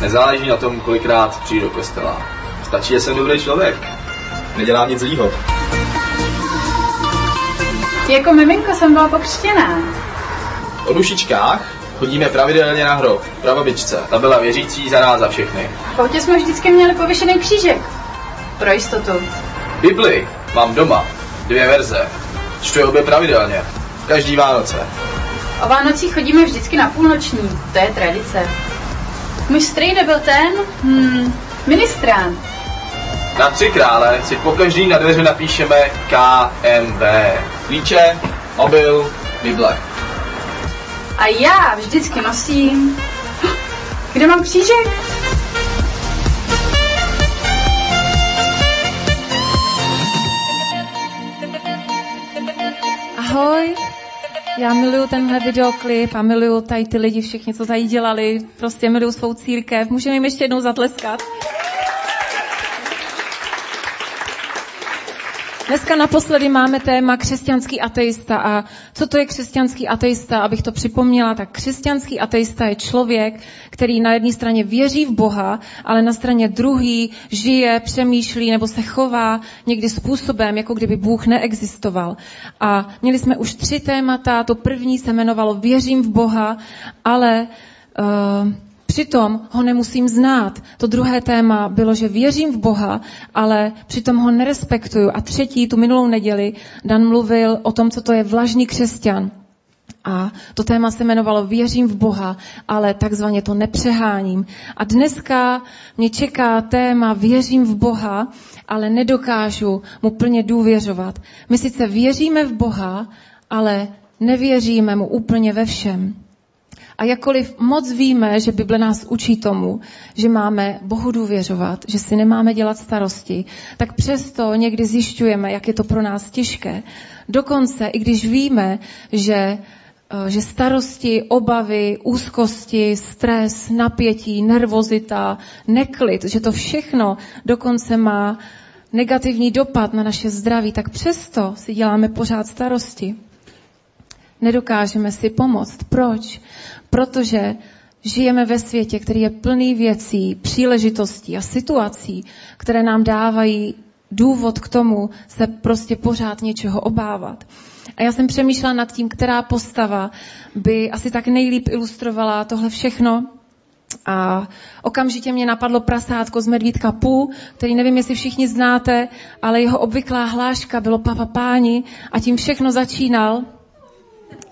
Nezáleží na tom, kolikrát přijdu do kostela. Stačí, že jsem dobrý člověk. Nedělám nic zlýho. Jako miminko jsem byla pokřtěná. O dušičkách chodíme pravidelně na hrob, pravobičce. Ta byla věřící za nás za všechny. V autě jsme vždycky měli pověšený křížek. Pro jistotu. Bibli mám doma. Dvě verze. Čtu je obě pravidelně. Každý Vánoce. O Vánocích chodíme vždycky na půlnoční. To je tradice. Můj strejda byl ten, hmm, ministrán. Na tři krále si po každý na dveře napíšeme KMB. Klíče, mobil, Bible. A já vždycky nosím... Kde mám křížek? Ahoj, já miluju tenhle videoklip a miluju tady ty lidi všichni, co tady dělali. Prostě miluju svou církev. Můžeme jim ještě jednou zatleskat. Dneska naposledy máme téma křesťanský ateista a co to je křesťanský ateista, abych to připomněla, tak křesťanský ateista je člověk, který na jedné straně věří v Boha, ale na straně druhý žije, přemýšlí nebo se chová někdy způsobem, jako kdyby Bůh neexistoval. A měli jsme už tři témata, to první se jmenovalo Věřím v Boha, ale uh, Přitom ho nemusím znát. To druhé téma bylo, že věřím v Boha, ale přitom ho nerespektuju. A třetí, tu minulou neděli, Dan mluvil o tom, co to je vlažný křesťan. A to téma se jmenovalo Věřím v Boha, ale takzvaně to nepřeháním. A dneska mě čeká téma Věřím v Boha, ale nedokážu mu plně důvěřovat. My sice věříme v Boha, ale nevěříme mu úplně ve všem. A jakkoliv moc víme, že Bible nás učí tomu, že máme Bohu důvěřovat, že si nemáme dělat starosti, tak přesto někdy zjišťujeme, jak je to pro nás těžké. Dokonce, i když víme, že eh, že starosti, obavy, úzkosti, stres, napětí, nervozita, neklid, že to všechno dokonce má negativní dopad na naše zdraví, tak přesto si děláme pořád starosti. Nedokážeme si pomoct. Proč? protože žijeme ve světě, který je plný věcí, příležitostí a situací, které nám dávají důvod k tomu se prostě pořád něčeho obávat. A já jsem přemýšlela nad tím, která postava by asi tak nejlíp ilustrovala tohle všechno. A okamžitě mě napadlo prasátko z Medvídka Pů, který nevím, jestli všichni znáte, ale jeho obvyklá hláška bylo Papa Páni a tím všechno začínal.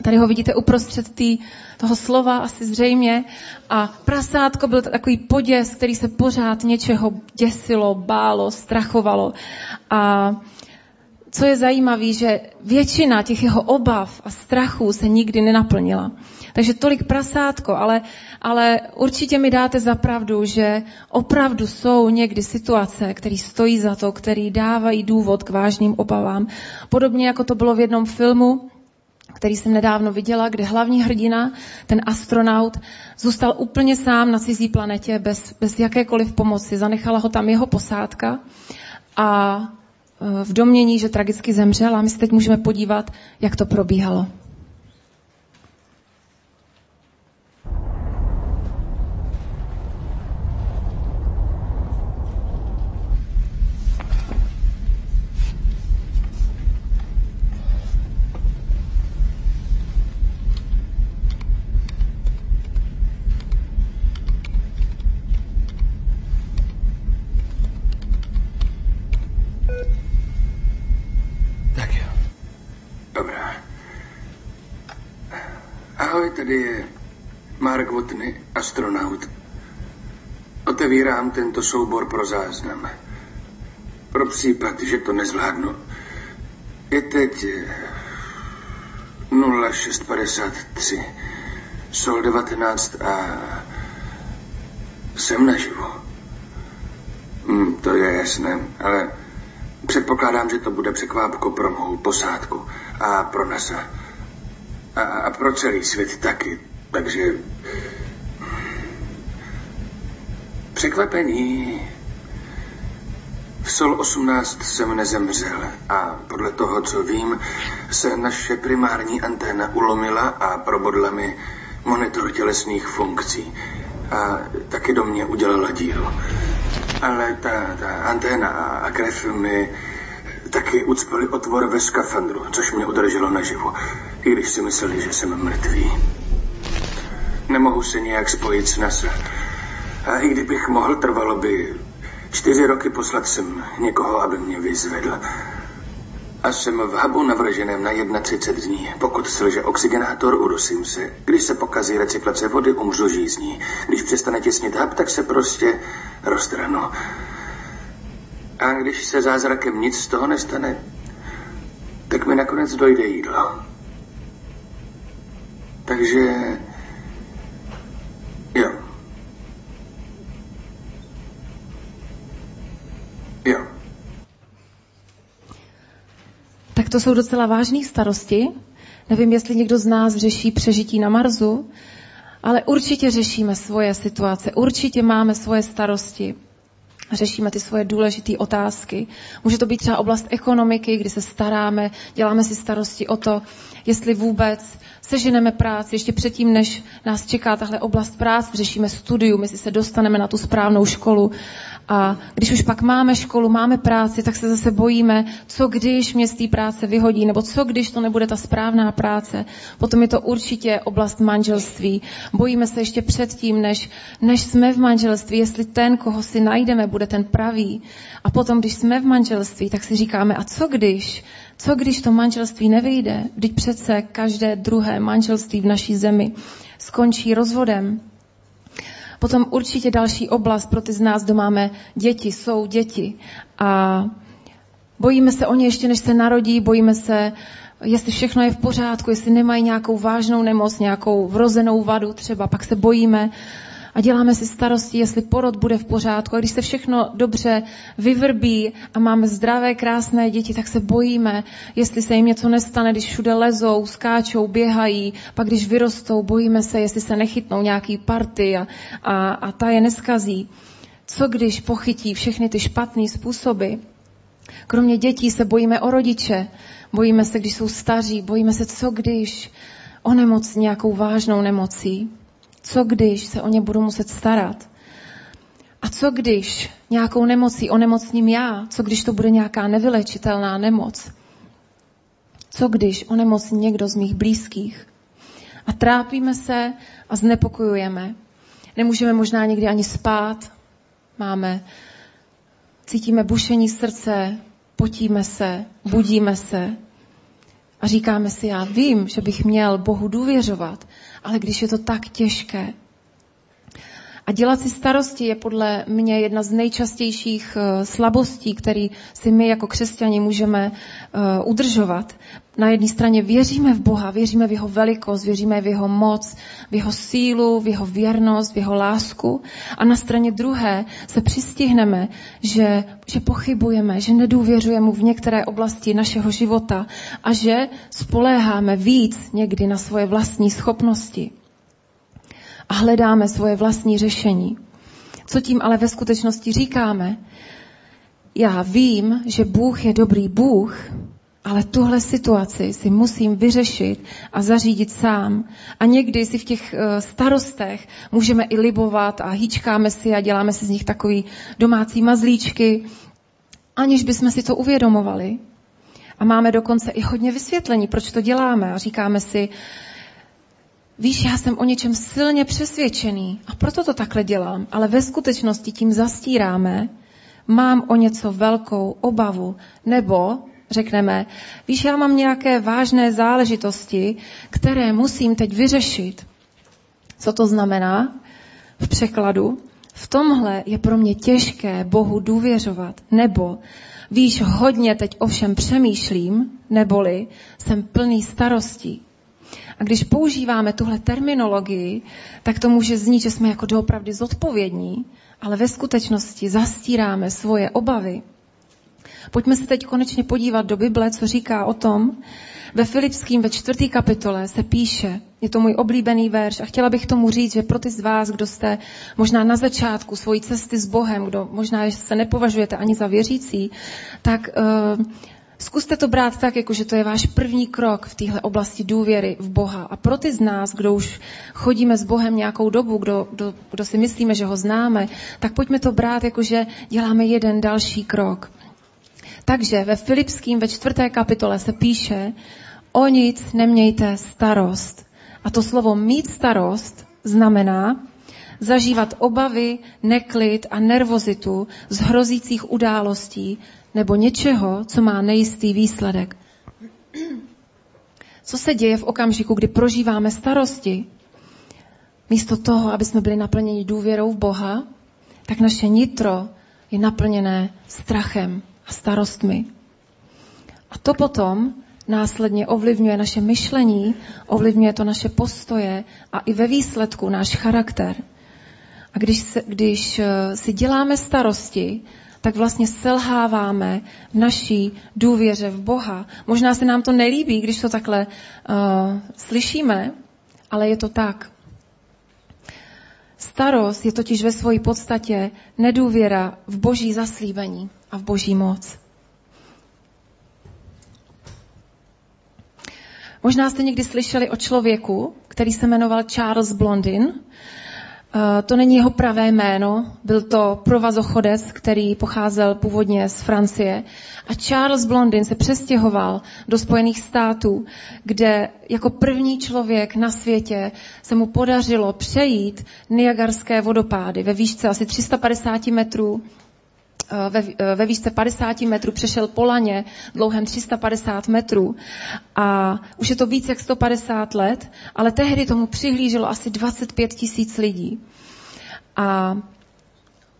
Tady ho vidíte uprostřed tý, toho slova, asi zřejmě. A prasátko byl takový poděs, který se pořád něčeho děsilo, bálo, strachovalo. A co je zajímavé, že většina těch jeho obav a strachů se nikdy nenaplnila. Takže tolik prasátko, ale, ale určitě mi dáte za pravdu, že opravdu jsou někdy situace, které stojí za to, které dávají důvod k vážným obavám. Podobně jako to bylo v jednom filmu, který jsem nedávno viděla, kde hlavní hrdina, ten astronaut, zůstal úplně sám na cizí planetě bez, bez jakékoliv pomoci. Zanechala ho tam jeho posádka a e, v domění, že tragicky zemřel a my se teď můžeme podívat, jak to probíhalo. Tady je Mark Watney, astronaut. Otevírám tento soubor pro záznam. Pro případ, že to nezvládnu. Je teď 0653. Sol 19 a jsem naživu. Hmm, to je jasné, ale předpokládám, že to bude překvápko pro mou posádku a pro NASA pro celý svět taky. Takže překvapení. V Sol 18 jsem nezemřel a podle toho, co vím, se naše primární anténa ulomila a probodla mi monitor tělesných funkcí. a taky do mě udělala díru. Ale ta, ta anténa a krev mi taky ucpali otvor ve skafandru, což mě udrželo naživu, i když si mysleli, že jsem mrtvý. Nemohu se nějak spojit s NASA. A i kdybych mohl, trvalo by čtyři roky poslat jsem někoho, aby mě vyzvedl. A jsem v hubu navrženém na 31 dní. Pokud selže oxygenátor, udusím se. Když se pokazí recyklace vody, umřu žízní. Když přestane těsnit hub, tak se prostě roztrhnu. A když se zázrakem nic z toho nestane, tak mi nakonec dojde jídlo. Takže... Jo. Jo. Tak to jsou docela vážné starosti. Nevím, jestli někdo z nás řeší přežití na Marsu, ale určitě řešíme svoje situace, určitě máme svoje starosti řešíme ty svoje důležité otázky. Může to být třeba oblast ekonomiky, kdy se staráme, děláme si starosti o to, jestli vůbec seženeme práci ještě předtím, než nás čeká tahle oblast práce, řešíme studium, jestli se dostaneme na tu správnou školu. A když už pak máme školu, máme práci, tak se zase bojíme, co když mě z té práce vyhodí, nebo co když to nebude ta správná práce. Potom je to určitě oblast manželství. Bojíme se ještě předtím, než, než jsme v manželství, jestli ten, koho si najdeme, bude ten pravý. A potom, když jsme v manželství, tak si říkáme, a co když? Co když to manželství nevyjde? Vždyť přece každé druhé manželství v naší zemi skončí rozvodem. Potom určitě další oblast pro ty z nás, kdo máme děti, jsou děti. A bojíme se o ně ještě, než se narodí, bojíme se, jestli všechno je v pořádku, jestli nemají nějakou vážnou nemoc, nějakou vrozenou vadu třeba, pak se bojíme, a děláme si starosti, jestli porod bude v pořádku. A když se všechno dobře vyvrbí a máme zdravé, krásné děti, tak se bojíme, jestli se jim něco nestane, když všude lezou, skáčou, běhají, pak když vyrostou, bojíme se, jestli se nechytnou nějaký party a, a, a ta je neskazí. Co když pochytí všechny ty špatné způsoby? Kromě dětí se bojíme o rodiče, bojíme se, když jsou staří, bojíme se, co když onemocní nějakou vážnou nemocí. Co když se o ně budu muset starat? A co když nějakou nemocí onemocním já? Co když to bude nějaká nevylečitelná nemoc? Co když onemocní někdo z mých blízkých? A trápíme se a znepokojujeme. Nemůžeme možná někdy ani spát. Máme, cítíme bušení srdce, potíme se, budíme se a říkáme si, já vím, že bych měl Bohu důvěřovat, ale když je to tak těžké. A dělat si starosti je podle mě jedna z nejčastějších eh, slabostí, který si my jako křesťani můžeme eh, udržovat. Na jedné straně věříme v Boha, věříme v jeho velikost, věříme v jeho moc, v jeho sílu, v jeho věrnost, v jeho lásku. A na straně druhé se přistihneme, že, že pochybujeme, že nedůvěřujeme mu v některé oblasti našeho života a že spoléháme víc někdy na svoje vlastní schopnosti. A hledáme svoje vlastní řešení. Co tím ale ve skutečnosti říkáme? Já vím, že Bůh je dobrý Bůh, ale tuhle situaci si musím vyřešit a zařídit sám. A někdy si v těch eh, starostech můžeme i libovat a hýčkáme si a děláme si z nich takový domácí mazlíčky, aniž bychom si to uvědomovali. A máme dokonce i hodně vysvětlení, proč to děláme. A říkáme si, víš, já jsem o něčem silně přesvědčený a proto to takhle dělám. Ale ve skutečnosti tím zastíráme, mám o něco velkou obavu, nebo řekneme, víš, já mám nějaké vážné záležitosti, které musím teď vyřešit. Co to znamená? V překladu, v tomhle je pro mě těžké Bohu důvěřovat, nebo víš, hodně teď ovšem přemýšlím, neboli jsem plný starostí. A když používáme tuhle terminologii, tak to může znít, že jsme jako doopravdy zodpovědní, ale ve skutečnosti zastíráme svoje obavy Pojďme se teď konečně podívat do Bible, co říká o tom. Ve Filipským ve čtvrtý kapitole se píše, je to můj oblíbený verš a chtěla bych tomu říct, že pro ty z vás, kdo jste možná na začátku svojí cesty s Bohem, kdo možná se nepovažujete ani za věřící, tak uh, Zkuste to brát tak, jako že to je váš první krok v téhle oblasti důvěry v Boha. A pro ty z nás, kdo už chodíme s Bohem nějakou dobu, kdo, kdo, kdo si myslíme, že ho známe, tak pojďme to brát, jako že děláme jeden další krok. Takže ve Filipským ve čtvrté kapitole se píše, o nic nemějte starost. A to slovo mít starost znamená zažívat obavy, neklid a nervozitu z hrozících událostí nebo něčeho, co má nejistý výsledek. Co se děje v okamžiku, kdy prožíváme starosti? Místo toho, aby jsme byli naplněni důvěrou v Boha, tak naše nitro je naplněné strachem a starostmi. A to potom následně ovlivňuje naše myšlení, ovlivňuje to naše postoje a i ve výsledku náš charakter. A když, se, když eh, si děláme starosti, tak vlastně selháváme v naší důvěře v Boha. Možná se nám to nelíbí, když to takhle uh, slyšíme, ale je to tak. Starost je totiž ve své podstatě nedůvěra v boží zaslíbení a v boží moc. Možná jste někdy slyšeli o člověku, který se jmenoval Charles Blondin. Eh, to není jeho pravé jméno, byl to provazochodec, který pocházel původně z Francie. A Charles Blondin se přestěhoval do Spojených států, kde jako první člověk na světě se mu podařilo přejít Niagarské vodopády ve výšce asi 350 metrů ve, eh, ve výšce 50 metrů přešel po laně dlouhém 350 metrů a už je to víc jak 150 let, ale tehdy tomu přihlíželo asi 25 tisíc lidí. A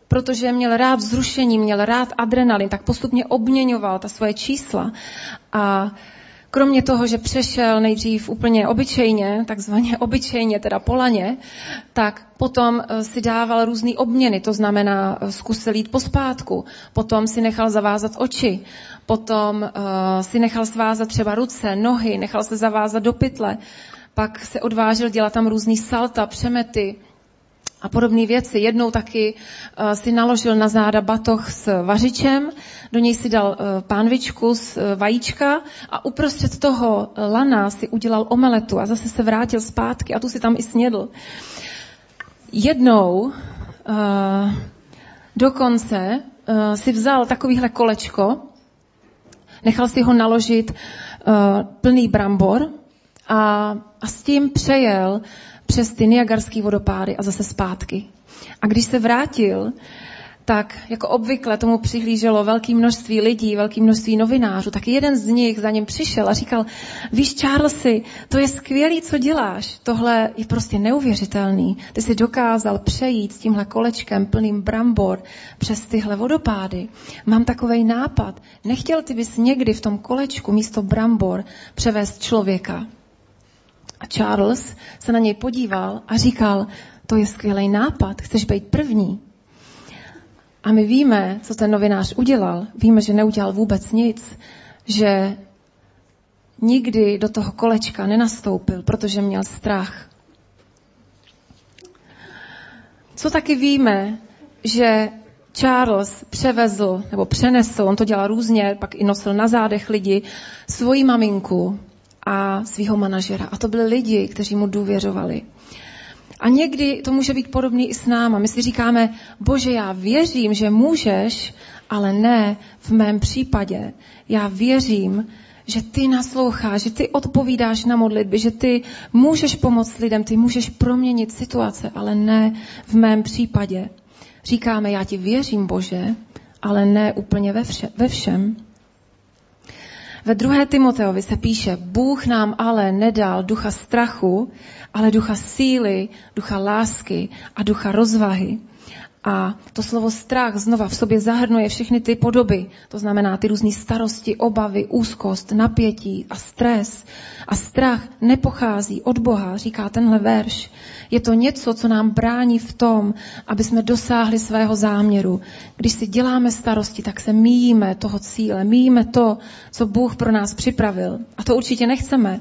protože měl rád vzrušení, měl rád adrenalin, tak postupně obměňoval ta svoje čísla a Kromě toho, že přešel nejdřív úplně obyčejně, takzvaně obyčejně, teda polaně, tak potom eh, si dával různé obměny, to znamená eh, zkusil jít pospátku, potom si nechal zavázat oči, potom uh, si nechal svázat třeba ruce, nohy, nechal se zavázat do pytle, pak se odvážil dělat tam různý salta, přemety, a podobné věci. Jednou taky uh, si naložil na záda batoh s vařičem, do něj si dal uh, pánvičku z uh, vajíčka a uprostřed toho lana si udělal omeletu a zase se vrátil zpátky a tu si tam i snědl. Jednou dokonce si vzal takovýhle kolečko, nechal si ho naložit plný brambor a, a s tím přejel přes ty Niagarský vodopády a zase zpátky. A když se vrátil, tak jako obvykle tomu přihlíželo velké množství lidí, velké množství novinářů, tak jeden z nich za ním přišel a říkal, víš Charlesy, to je skvělý, co děláš, tohle je prostě neuvěřitelný. Ty jsi dokázal přejít s tímhle kolečkem plným brambor přes tyhle vodopády. Mám takový nápad, nechtěl ty bys někdy v tom kolečku místo brambor převést člověka. A Charles se na něj podíval a říkal, to je skvělý nápad, chceš být první. A my víme, co ten novinář udělal. Víme, že neudělal vůbec nic, že nikdy do toho kolečka nenastoupil, protože měl strach. Co taky víme, že Charles převezl nebo přenesl, on to dělal různě, pak i nosil na zádech lidi, svoji maminku a svého manažera. A to byli lidi, kteří mu důvěřovali. A někdy to může být podobný i s náma. My si říkáme, bože, já věřím, že můžeš, ale ne v mém případě. Já věřím, že ty nasloucháš, že ty odpovídáš na modlitby, že ty můžeš pomoct lidem, ty můžeš proměnit situace, ale ne v mém případě. Říkáme, já ti věřím, Bože, ale ne úplně ve, vše, ve všem. Ve druhé Timoteovi se píše, Bůh nám ale nedal ducha strachu, ale ducha síly, ducha lásky a ducha rozvahy. A to slovo strach znova v sobě zahrnuje všechny ty podoby. To znamená ty různé starosti, obavy, úzkost, napětí a stres. A strach nepochází od Boha, říká tenhle verš. Je to něco, co nám brání v tom, aby jsme dosáhli svého záměru. Když si děláme starosti, tak se míjíme toho cíle, míjíme to, co Bůh pro nás připravil. A to určitě nechceme.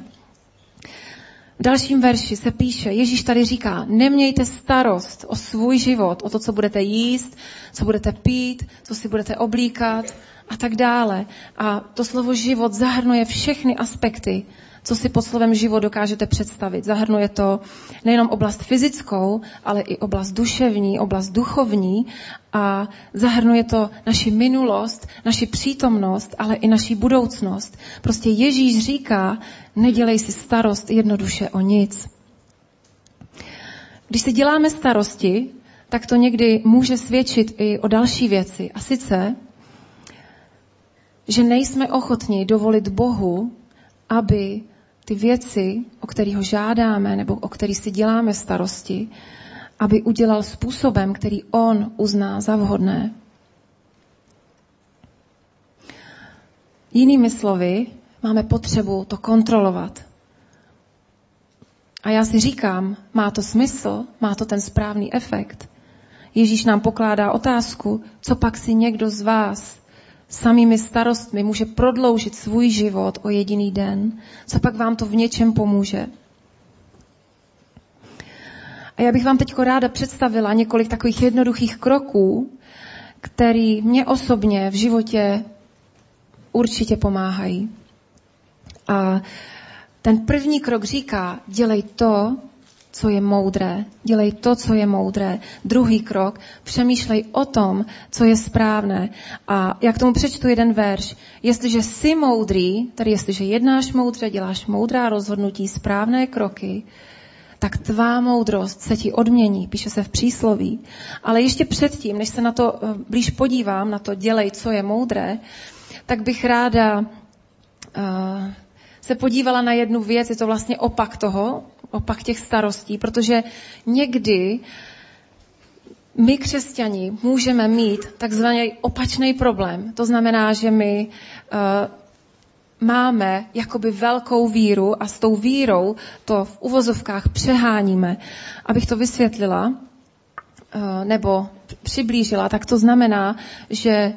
V dalším verši se píše, Ježíš tady říká, nemějte starost o svůj život, o to, co budete jíst, co budete pít, co si budete oblíkat, a tak dále. A to slovo život zahrnuje všechny aspekty, co si pod slovem život dokážete představit. Zahrnuje to nejenom oblast fyzickou, ale i oblast duševní, oblast duchovní a zahrnuje to naši minulost, naši přítomnost, ale i naši budoucnost. Prostě Ježíš říká, nedělej si starost jednoduše o nic. Když si děláme starosti, tak to někdy může svědčit i o další věci. A sice, že nejsme ochotni dovolit Bohu, aby ty věci, o kterých ho žádáme nebo o kterých si děláme starosti, aby udělal způsobem, který on uzná za vhodné. Jinými slovy, máme potřebu to kontrolovat. A já si říkám, má to smysl, má to ten správný efekt. Ježíš nám pokládá otázku, co pak si někdo z vás samými starostmi může prodloužit svůj život o jediný den, co pak vám to v něčem pomůže. A já bych vám teď ráda představila několik takových jednoduchých kroků, který mě osobně v životě určitě pomáhají. A ten první krok říká, dělej to, co je moudré. Dělej to, co je moudré. Druhý krok, přemýšlej o tom, co je správné. A jak tomu přečtu jeden verš. Jestliže jsi moudrý, tedy jestliže jednáš moudře, děláš moudrá rozhodnutí, správné kroky, tak tvá moudrost se ti odmění, píše se v přísloví. Ale ještě předtím, než se na to eh, blíž podívám, na to dělej, co je moudré, tak bych ráda uh, se podívala na jednu věc, je to vlastně opak toho, opak těch starostí, protože někdy my křesťani můžeme mít takzvaný opačný problém. To znamená, že my uh, máme jakoby velkou víru a s tou vírou to v uvozovkách přeháníme. Abych to vysvětlila uh, nebo přiblížila, tak to znamená, že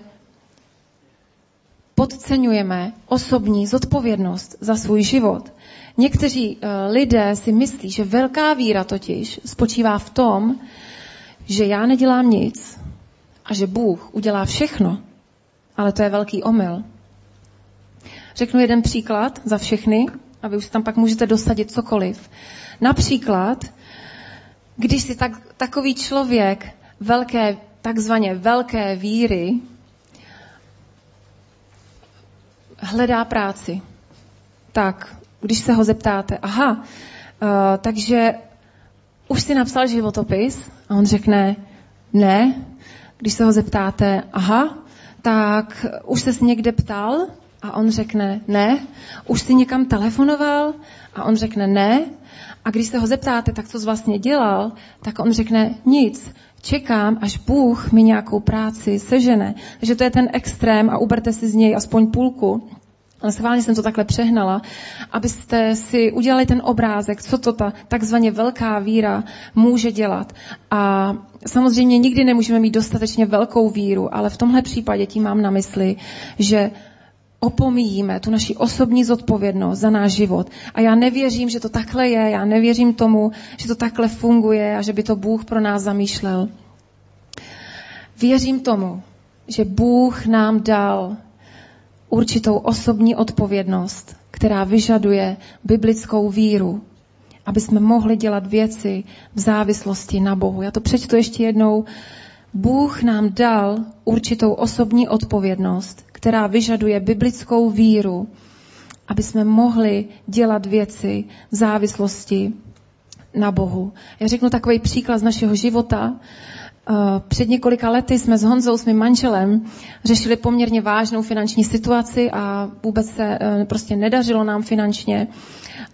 podceňujeme osobní zodpovědnost za svůj život. Někteří uh, lidé si myslí, že velká víra totiž spočívá v tom, že já nedělám nic a že Bůh udělá všechno. Ale to je velký omyl. Řeknu jeden příklad za všechny a vy už tam pak můžete dosadit cokoliv. Například, když si tak, takový člověk velké, takzvaně velké víry hledá práci, tak když se ho zeptáte, aha, uh, takže už si napsal životopis? A on řekne, ne. Když se ho zeptáte, aha, tak už ses někde ptal? A on řekne, ne. Už si někam telefonoval? A on řekne, ne. A když se ho zeptáte, tak co jsi vlastně dělal, tak on řekne, nic. Čekám, až Bůh mi nějakou práci sežene. Takže to je ten extrém a uberte si z něj aspoň půlku ale schválně jsem to takhle přehnala, abyste si udělali ten obrázek, co to ta takzvaně velká víra může dělat. A samozřejmě nikdy nemůžeme mít dostatečně velkou víru, ale v tomhle případě tím mám na mysli, že opomíjíme tu naši osobní zodpovědnost za náš život. A já nevěřím, že to takhle je, já nevěřím tomu, že to takhle funguje a že by to Bůh pro nás zamýšlel. Věřím tomu, že Bůh nám dal určitou osobní odpovědnost, která vyžaduje biblickou víru, aby jsme mohli dělat věci v závislosti na Bohu. Já to přečtu ještě jednou. Bůh nám dal určitou osobní odpovědnost, která vyžaduje biblickou víru, aby jsme mohli dělat věci v závislosti na Bohu. Já řeknu takový příklad z našeho života. Eh, před několika lety jsme s Honzou, s mým manželem, řešili poměrně vážnou finanční situaci a vůbec se eh, prostě nedařilo nám finančně.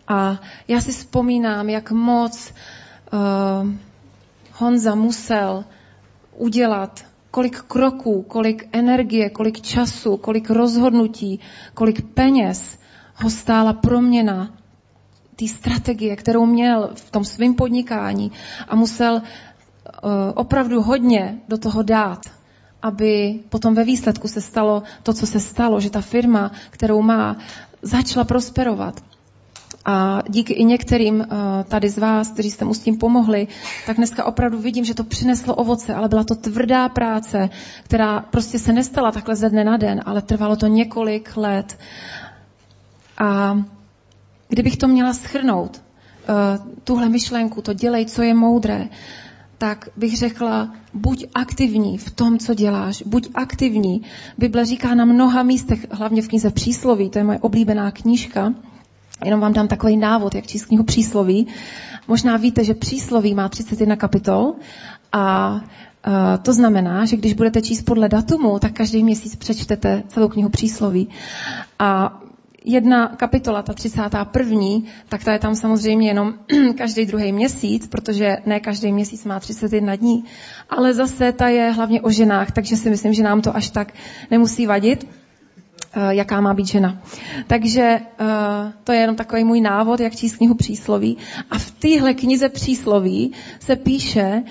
A já si vzpomínám, jak moc uh, Honza musel udělat, kolik kroků, kolik energie, kolik času, kolik rozhodnutí, kolik peněz ho stála proměna té strategie, kterou měl v tom svém podnikání a musel Eh, opravdu hodně do toho dát, aby potom ve výsledku se stalo to, co se stalo, že ta firma, kterou má, začala prosperovat. A díky i některým uh, tady z vás, kteří jste mu s tím pomohli, tak dneska opravdu vidím, že to přineslo ovoce, ale byla to tvrdá práce, která prostě se nestala takhle ze dne na den, ale trvalo to několik let. A kdybych to měla schrnout, uh, tuhle myšlenku, to dělej, co je moudré, tak bych řekla, buď aktivní v tom, co děláš, buď aktivní. Bible říká na mnoha místech, hlavně v knize Přísloví, to je moje oblíbená knížka, jenom vám dám takový návod, jak číst knihu Přísloví. Možná víte, že Přísloví má 31 kapitol a to znamená, že když budete číst podle datumu, tak každý měsíc přečtete celou knihu přísloví. A jedna kapitola, ta 31., tak ta je tam samozřejmě jenom každý druhý měsíc, protože ne každý měsíc má 31 dní, ale zase ta je hlavně o ženách, takže si myslím, že nám to až tak nemusí vadit jaká má být žena. Takže eh, to je jenom takový můj návod, jak číst knihu přísloví. A v téhle knize přísloví se píše,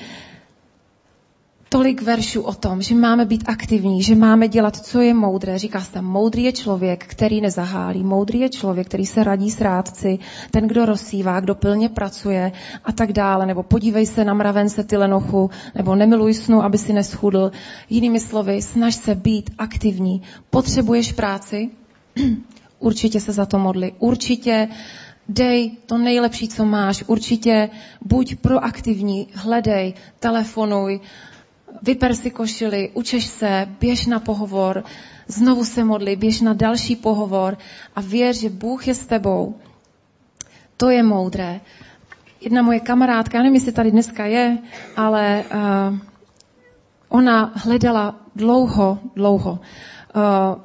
tolik veršů o tom, že máme být aktivní, že máme dělat, co je moudré. Říká se tam, moudrý je člověk, který nezahálí, moudrý je člověk, který se radí s rádci, ten, kdo rozsívá, kdo pilně pracuje a tak dále. Nebo podívej se na mravence ty lenochu, nebo nemiluj snu, aby si neschudl. Jinými slovy, snaž se být aktivní. Potřebuješ práci? Určitě se za to modli. Určitě dej to nejlepší, co máš. Určitě buď proaktivní, hledej, telefonuj, vyper si košili, učeš se, běž na pohovor, znovu se modli, běž na další pohovor a věř, že Bůh je s tebou. To je moudré. Jedna moje kamarádka, já nevím, jestli tady dneska je, ale uh, ona hledala dlouho, dlouho. Uh,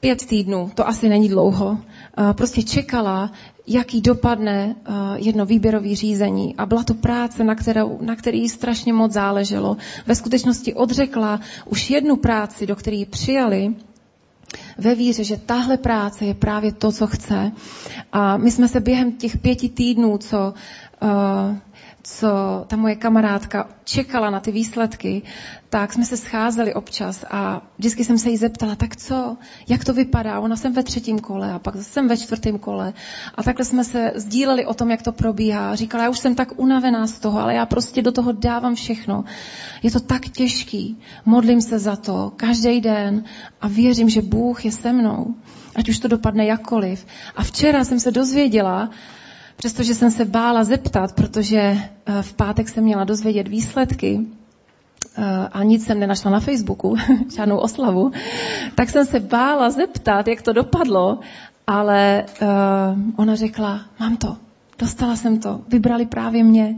pět týdnů, to asi není dlouho. Uh, prostě čekala, jaký dopadne uh, jedno výběrové řízení. A byla to práce, na, kterou, na který strašně moc záleželo. Ve skutečnosti odřekla už jednu práci, do které ji přijali, ve víře, že tahle práce je právě to, co chce. A my jsme se během těch pěti týdnů, co uh, co ta moje kamarádka čekala na ty výsledky, tak jsme se scházeli občas a vždycky jsem se jí zeptala, tak co, jak to vypadá? Ona jsem ve třetím kole a pak jsem ve čtvrtém kole. A takhle jsme se sdíleli o tom, jak to probíhá. Říkala, já už jsem tak unavená z toho, ale já prostě do toho dávám všechno. Je to tak těžký. Modlím se za to každý den a věřím, že Bůh je se mnou. Ať už to dopadne jakkoliv. A včera jsem se dozvěděla, Přestože jsem se bála zeptat, protože eh, v pátek jsem měla dozvědět výsledky eh, a nic jsem nenašla na Facebooku, žádnou oslavu, tak jsem se bála zeptat, jak to dopadlo, ale uh, ona řekla, mám to, dostala jsem to, vybrali právě mě.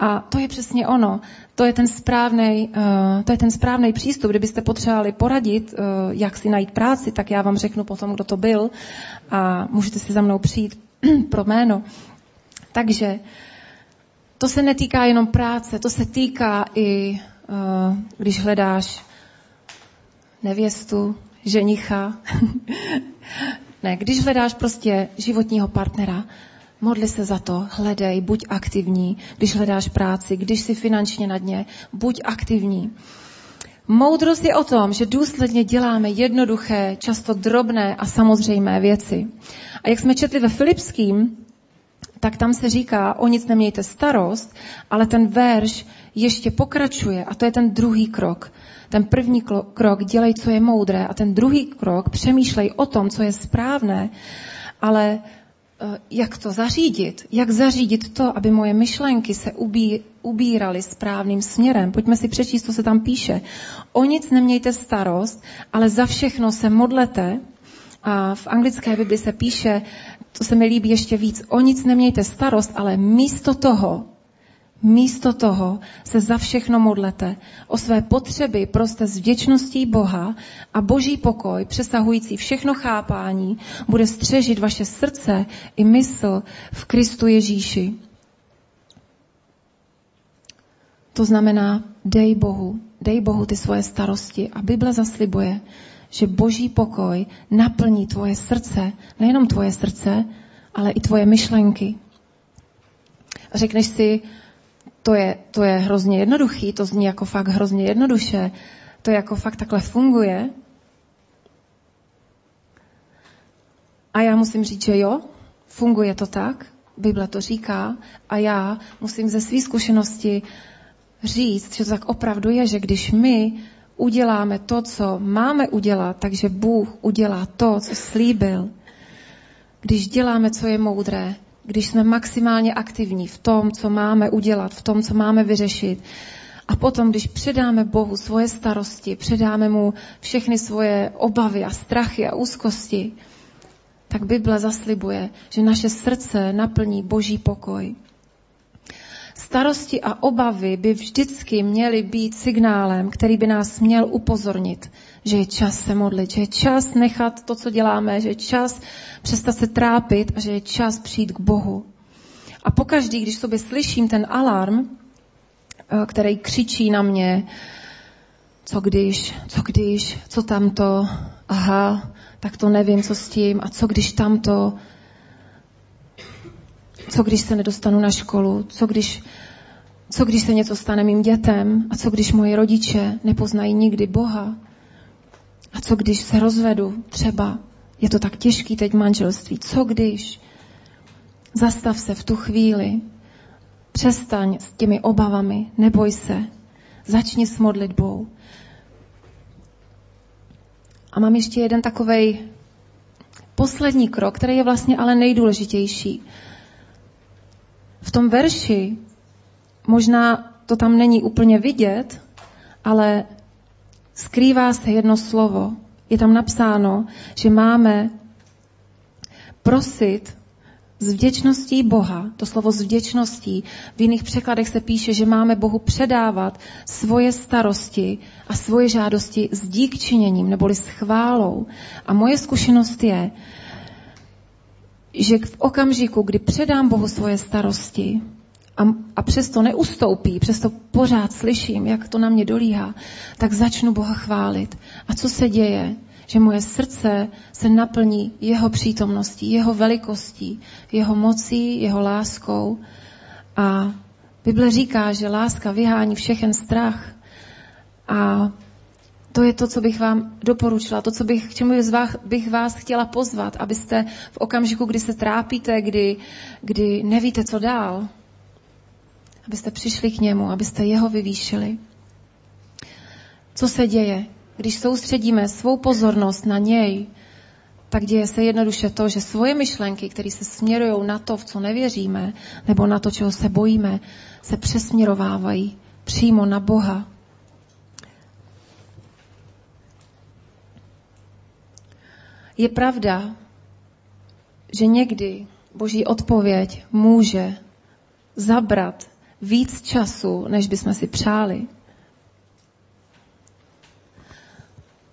A to je přesně ono. To je ten správný, to je ten správný přístup. Kdybyste potřebovali poradit, jak si najít práci, tak já vám řeknu potom, kdo to byl a můžete si za mnou přijít pro jméno. Takže to se netýká jenom práce, to se týká i, uh, když hledáš nevěstu, ženicha. ne, když hledáš prostě životního partnera, modli se za to, hledej, buď aktivní. Když hledáš práci, když jsi finančně na dně, buď aktivní. Moudrost je o tom, že důsledně děláme jednoduché, často drobné a samozřejmé věci. A jak jsme četli ve Filipským, tak tam se říká, o nic nemějte starost, ale ten verš ještě pokračuje a to je ten druhý krok. Ten první krok, dělej, co je moudré a ten druhý krok, přemýšlej o tom, co je správné, ale jak to zařídit? Jak zařídit to, aby moje myšlenky se ubí, ubíraly správným směrem? Pojďme si přečíst, co se tam píše. O nic nemějte starost, ale za všechno se modlete, a v anglické Bibli se píše, to se mi líbí ještě víc, o nic nemějte starost, ale místo toho, místo toho se za všechno modlete. O své potřeby proste s vděčností Boha a boží pokoj, přesahující všechno chápání, bude střežit vaše srdce i mysl v Kristu Ježíši. To znamená, dej Bohu, dej Bohu ty svoje starosti. A Bible zaslibuje, že boží pokoj naplní tvoje srdce, nejenom tvoje srdce, ale i tvoje myšlenky. A řekneš si, to je, to je hrozně jednoduchý, to zní jako fakt hrozně jednoduše, to jako fakt takhle funguje. A já musím říct, že jo, Funguje to tak, Bible to říká a já musím ze své zkušenosti říct, že to tak opravdu je, že když my uděláme to, co máme udělat, takže Bůh udělá to, co slíbil. Když děláme, co je moudré, když jsme maximálně aktivní v tom, co máme udělat, v tom, co máme vyřešit, a potom, když předáme Bohu svoje starosti, předáme mu všechny svoje obavy a strachy a úzkosti, tak Bible zaslibuje, že naše srdce naplní boží pokoj. Starosti a obavy by vždycky měly být signálem, který by nás měl upozornit, že je čas se modlit, že je čas nechat to, co děláme, že je čas přestat se trápit a že je čas přijít k Bohu. A pokaždý, když sobě slyším ten alarm, eh, který křičí na mě, co když, co když, co tamto, aha, tak to nevím, co s tím, a co když tamto, co když se nedostanu na školu, co když, co když se něco stane mým dětem? A co když moji rodiče nepoznají nikdy Boha? A co když se rozvedu? Třeba, je to tak těžký teď manželství, co když, zastav se v tu chvíli, přestaň s těmi obavami, neboj se, začni s modlitbou. A mám ještě jeden takový poslední krok, který je vlastně ale nejdůležitější. V tom verši možná to tam není úplně vidět, ale skrývá se jedno slovo. Je tam napsáno, že máme prosit s vděčností Boha, to slovo s vděčností, v jiných překladech se píše, že máme Bohu předávat svoje starosti a svoje žádosti s díkčiněním neboli s chválou. A moje zkušenost je, že v okamžiku, kdy předám Bohu svoje starosti a, a přesto neustoupí, přesto pořád slyším, jak to na mě dolíhá, tak začnu Boha chválit. A co se děje? Že moje srdce se naplní jeho přítomností, jeho velikostí, jeho mocí, jeho láskou. A Bible říká, že láska vyhání všechen strach. A to je to, co bych vám doporučila, to, co bych, k čemu bych vás chtěla pozvat, abyste v okamžiku, kdy se trápíte, kdy, kdy nevíte, co dál, abyste přišli k němu, abyste jeho vyvýšili. Co se děje? Když soustředíme svou pozornost na něj, tak děje se jednoduše to, že svoje myšlenky, které se směrují na to, v co nevěříme, nebo na to, čeho se bojíme, se přesměrovávají přímo na Boha. Je pravda, že někdy Boží odpověď může zabrat víc času, než bychom si přáli.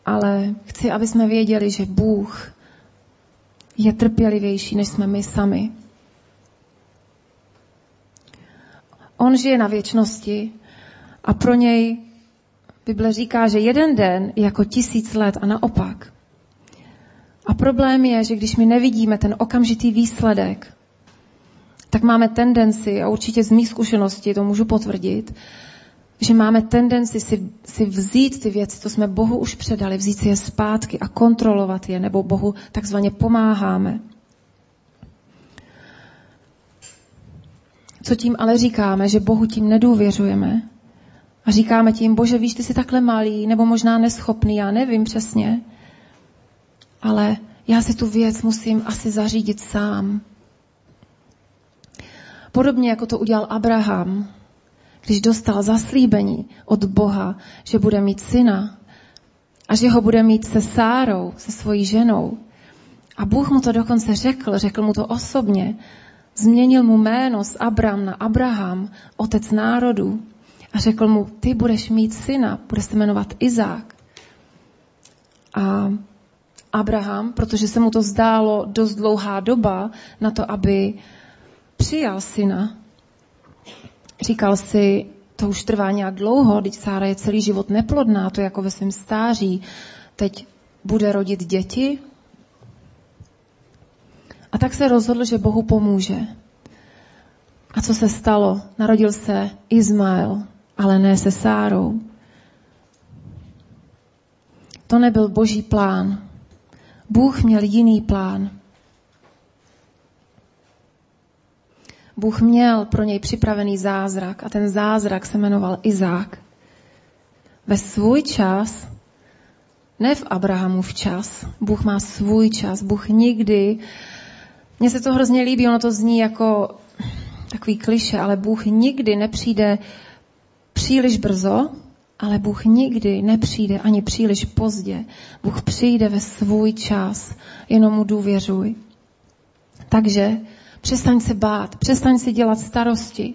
Ale chci, aby jsme věděli, že Bůh je trpělivější, než jsme my sami. On žije na věčnosti a pro něj Bible říká, že jeden den je jako tisíc let a naopak. A problém je, že když my nevidíme ten okamžitý výsledek, tak máme tendenci, a určitě z mých zkušeností to můžu potvrdit, že máme tendenci si, si vzít ty věci, co jsme Bohu už předali, vzít si je zpátky a kontrolovat je, nebo Bohu takzvaně pomáháme. Co tím ale říkáme, že Bohu tím nedůvěřujeme a říkáme tím, bože, víš, ty jsi takhle malý, nebo možná neschopný, já nevím přesně ale já si tu věc musím asi zařídit sám. Podobně jako to udělal Abraham, když dostal zaslíbení od Boha, že bude mít syna a že ho bude mít se Sárou, se svojí ženou. A Bůh mu to dokonce řekl, řekl mu to osobně. Změnil mu jméno z Abram na Abraham, otec národu. A řekl mu, ty budeš mít syna, bude se jmenovat Izák. A Abraham, protože se mu to zdálo dost dlouhá doba na to, aby přijal syna. Říkal si, to už trvá nějak dlouho, teď Sára je celý život neplodná, to je jako ve svém stáří. Teď bude rodit děti. A tak se rozhodl, že Bohu pomůže. A co se stalo? Narodil se Izmael, ale ne se Sárou. To nebyl boží plán. Bůh měl jiný plán. Bůh měl pro něj připravený zázrak a ten zázrak se jmenoval Izák. Ve svůj čas, ne v Abrahamův čas, Bůh má svůj čas, Bůh nikdy, mně se to hrozně líbí, ono to zní jako takový kliše, ale Bůh nikdy nepřijde příliš brzo, ale Bůh nikdy nepřijde ani příliš pozdě. Bůh přijde ve svůj čas, jenom mu důvěřuj. Takže přestaň se bát, přestaň si dělat starosti.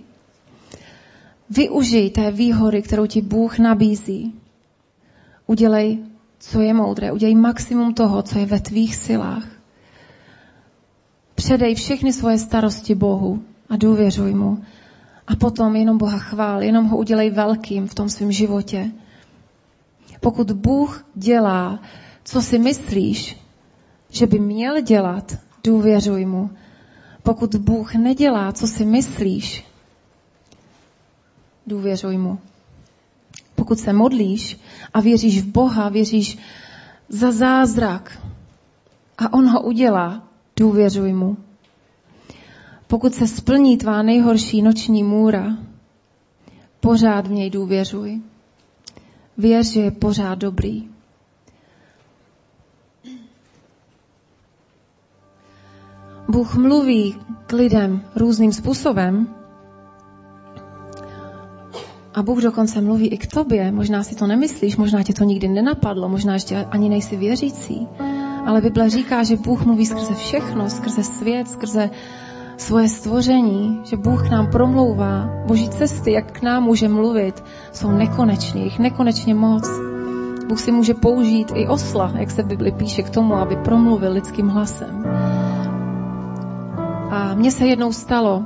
Využij té výhody, kterou ti Bůh nabízí. Udělej, co je moudré, udělej maximum toho, co je ve tvých silách. Předej všechny svoje starosti Bohu a důvěřuj mu. A potom jenom Boha chvál, jenom ho udělej velkým v tom svém životě. Pokud Bůh dělá, co si myslíš, že by měl dělat, důvěřuj mu. Pokud Bůh nedělá, co si myslíš, důvěřuj mu. Pokud se modlíš a věříš v Boha, věříš za zázrak a On ho udělá, důvěřuj mu. Pokud se splní tvá nejhorší noční můra, pořád v něj důvěřuj. Věř, že je pořád dobrý. Bůh mluví k lidem různým způsobem a Bůh dokonce mluví i k tobě. Možná si to nemyslíš, možná tě to nikdy nenapadlo, možná ještě ani nejsi věřící. Ale Bible říká, že Bůh mluví skrze všechno, skrze svět, skrze svoje stvoření, že Bůh nám promlouvá. Boží cesty, jak k nám může mluvit, jsou nekonečné, jich nekonečně moc. Bůh si může použít i osla, jak se Bibli píše, k tomu, aby promluvil lidským hlasem. A mně se jednou stalo,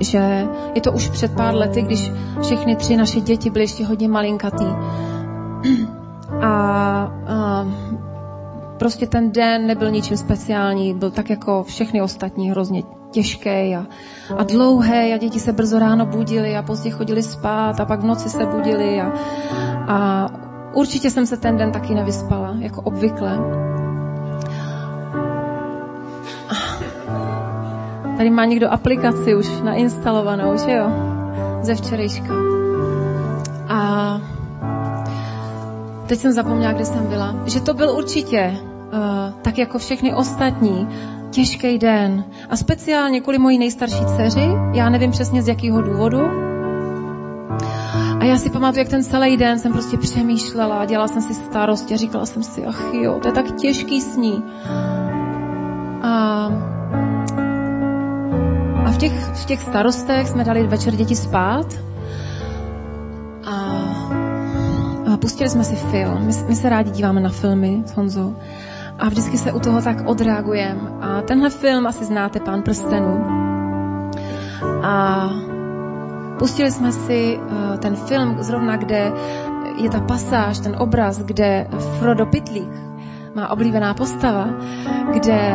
že je to už před pár lety, když všechny tři naše děti byly ještě hodně malinkatý. A, a prostě ten den nebyl ničím speciální, byl tak jako všechny ostatní hrozně těžký a, a dlouhé a děti se brzo ráno budili a pozdě chodili spát a pak v noci se budili a, a určitě jsem se ten den taky nevyspala, jako obvykle. Tady má někdo aplikaci už nainstalovanou, že jo? Ze včerejška. A teď jsem zapomněla, kde jsem byla. Že to byl určitě, uh, tak jako všechny ostatní, těžký den. A speciálně kvůli mojí nejstarší dceři, já nevím přesně z jakého důvodu. A já si pamatuju, jak ten celý den jsem prostě přemýšlela, dělala jsem si starost a říkala jsem si, ach jo, to je tak těžký sní. A, a v, těch, v těch starostech jsme dali večer děti spát a, a pustili jsme si film. My, my se rádi díváme na filmy s Honzou a vždycky se u toho tak odreagujeme. A tenhle film asi znáte, Pán prstenů. A pustili jsme si uh, ten film zrovna, kde je ta pasáž, ten obraz, kde Frodo Pitlík, má oblíbená postava, kde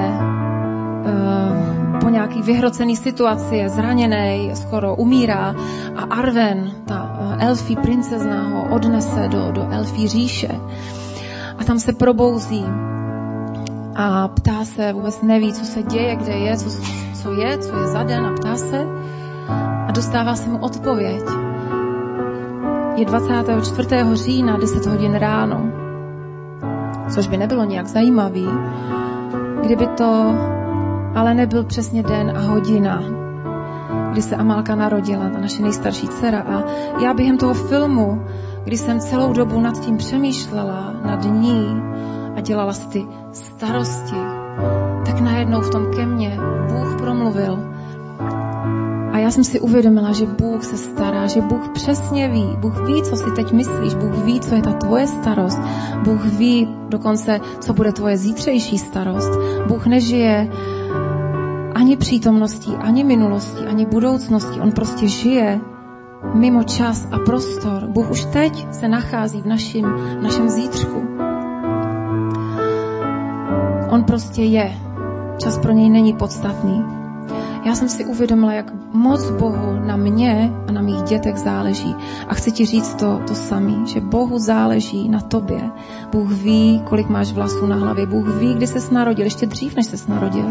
uh, po nějaký vyhrocený situaci je zraněný, skoro umírá a Arwen, ta uh, elfí princezna, ho odnese do, do elfí říše. A tam se probouzí a ptá se, vůbec neví, co se děje, kde je, co, co je, co je za den a ptá se a dostává se mu odpověď. Je 24. října, 10 hodin ráno, což by nebylo nějak zajímavý, kdyby to ale nebyl přesně den a hodina, kdy se Amálka narodila, ta naše nejstarší dcera. A já během toho filmu, kdy jsem celou dobu nad tím přemýšlela, nad ní, a dělala si ty starosti, tak najednou v tom ke mně Bůh promluvil. A já jsem si uvědomila, že Bůh se stará, že Bůh přesně ví. Bůh ví, co si teď myslíš, Bůh ví, co je ta tvoje starost. Bůh ví dokonce, co bude tvoje zítřejší starost. Bůh nežije ani přítomností, ani minulostí, ani budoucností. On prostě žije mimo čas a prostor. Bůh už teď se nachází v našem, v našem zítřku. On prostě je. Čas pro něj není podstatný. Já jsem si uvědomila, jak moc Bohu na mě a na mých dětech záleží. A chci ti říct to, to samý, že Bohu záleží na tobě. Bůh ví, kolik máš vlasů na hlavě. Bůh ví, kdy ses narodil, ještě dřív, než ses narodil.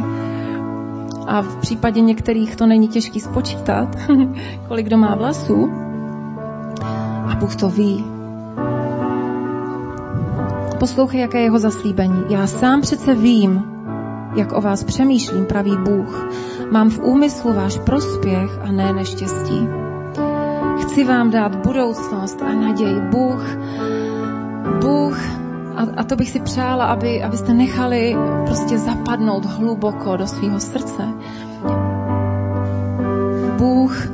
a v případě některých to není těžký spočítat, kolik kdo má vlasů. A Bůh to ví. Poslouchej, jaké je jeho zaslíbení. Já sám přece vím, jak o vás přemýšlím, pravý Bůh. Mám v úmyslu váš prospěch a ne neštěstí. Chci vám dát budoucnost a naději. Bůh, Bůh, a, a to bych si přála, aby, abyste nechali prostě zapadnout hluboko do svého srdce. Bůh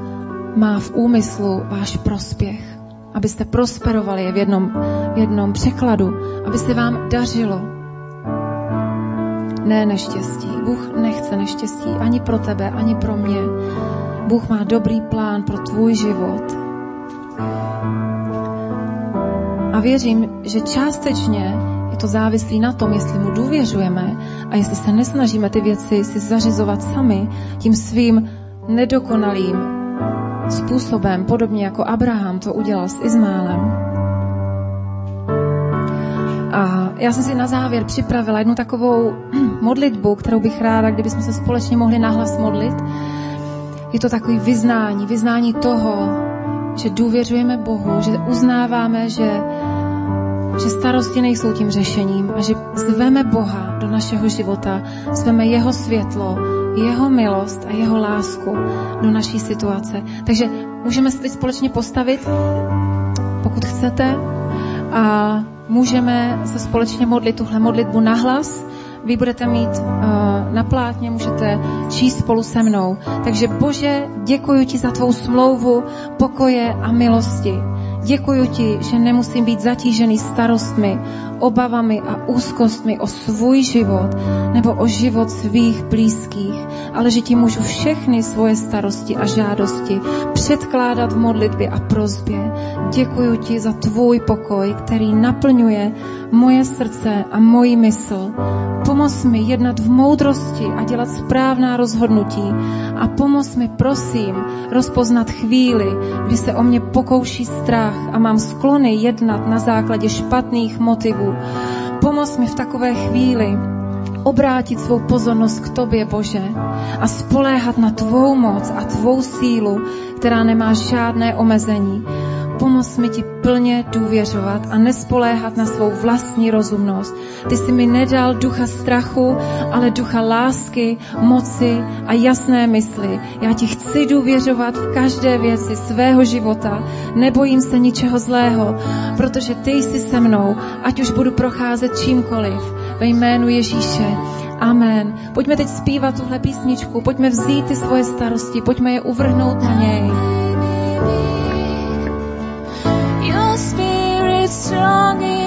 má v úmyslu váš prospěch, abyste prosperovali v jednom, v jednom překladu, aby se vám dařilo. Ne neštěstí. Bůh nechce neštěstí ani pro tebe, ani pro mě. Bůh má dobrý plán pro tvůj život. A věřím, že částečně je to závislí na tom, jestli mu důvěřujeme a jestli se nesnažíme ty věci si zařizovat sami tím svým nedokonalým způsobem, podobně jako Abraham to udělal s Izmálem. A já jsem si na závěr připravila jednu takovou modlitbu, kterou bych ráda, kdybychom se společně mohli nahlas modlit. Je to takový vyznání, vyznání toho, že důvěřujeme Bohu, že uznáváme, že, že starosti nejsou tím řešením a že zveme Boha do našeho života, zveme Jeho světlo, Jeho milost a Jeho lásku do naší situace. Takže můžeme se teď společně postavit, pokud chcete, a můžeme se společně modlit tuhle modlitbu nahlas. Vy budete mít uh, na plátně, můžete číst spolu se mnou. Takže Bože, děkuji ti za tvou smlouvu pokoje a milosti. Děkuji ti, že nemusím být zatížený starostmi, obavami a úzkostmi o svůj život nebo o život svých blízkých, ale že ti můžu všechny svoje starosti a žádosti předkládat v modlitbě a prozbě. Děkuji ti za tvůj pokoj, který naplňuje moje srdce a moji mysl. Pomoz mi jednat v moudrosti a dělat správná rozhodnutí a pomoz mi, prosím, rozpoznat chvíli, kdy se o mě pokouší strach a mám sklony jednat na základě špatných motivů. Pomoz mi v takové chvíli obrátit svou pozornost k Tobě, Bože, a spoléhat na Tvou moc a Tvou sílu, která nemá žádné omezení. Pomoz mi ti plně důvěřovat a nespoléhat na svou vlastní rozumnost. Ty jsi mi nedal ducha strachu, ale ducha lásky, moci a jasné mysli. Já ti chci důvěřovat v každé věci svého života. Nebojím se ničeho zlého, protože ty jsi se mnou, ať už budu procházet čímkoliv. Ve jménu Ježíše. Amen. Pojďme teď zpívat tuhle písničku, pojďme vzít ty svoje starosti, pojďme je uvrhnout na něj. Strong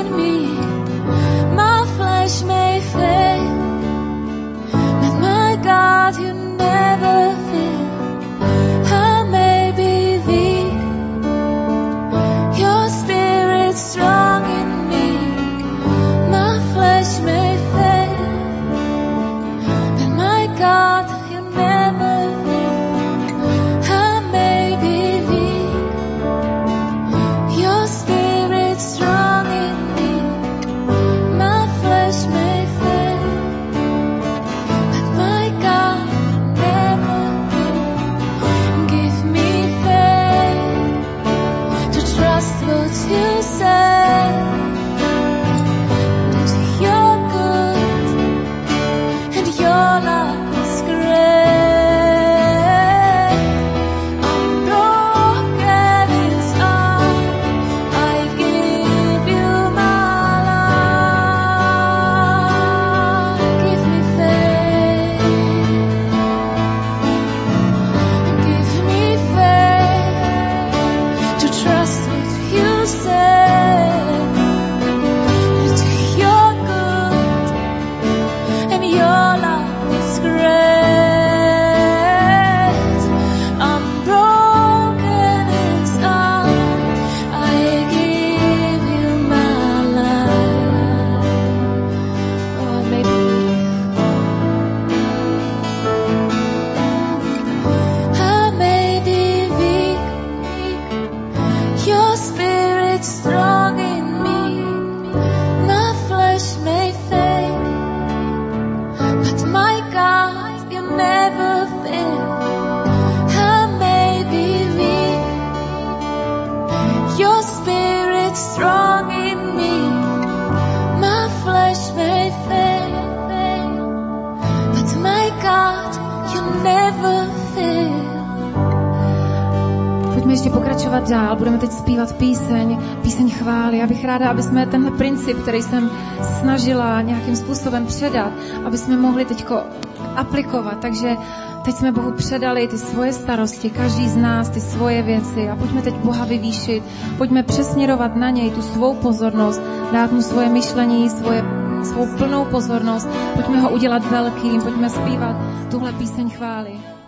ráda, aby jsme tenhle princip, který jsem snažila nějakým způsobem předat, aby jsme mohli teďko aplikovat. Takže teď jsme Bohu předali ty svoje starosti, každý z nás ty svoje věci a pojďme teď Boha vyvýšit, pojďme přesměrovat na něj tu svou pozornost, dát mu svoje myšlení, svoje, svou plnou pozornost, pojďme ho udělat velkým, pojďme zpívat tuhle píseň chvály.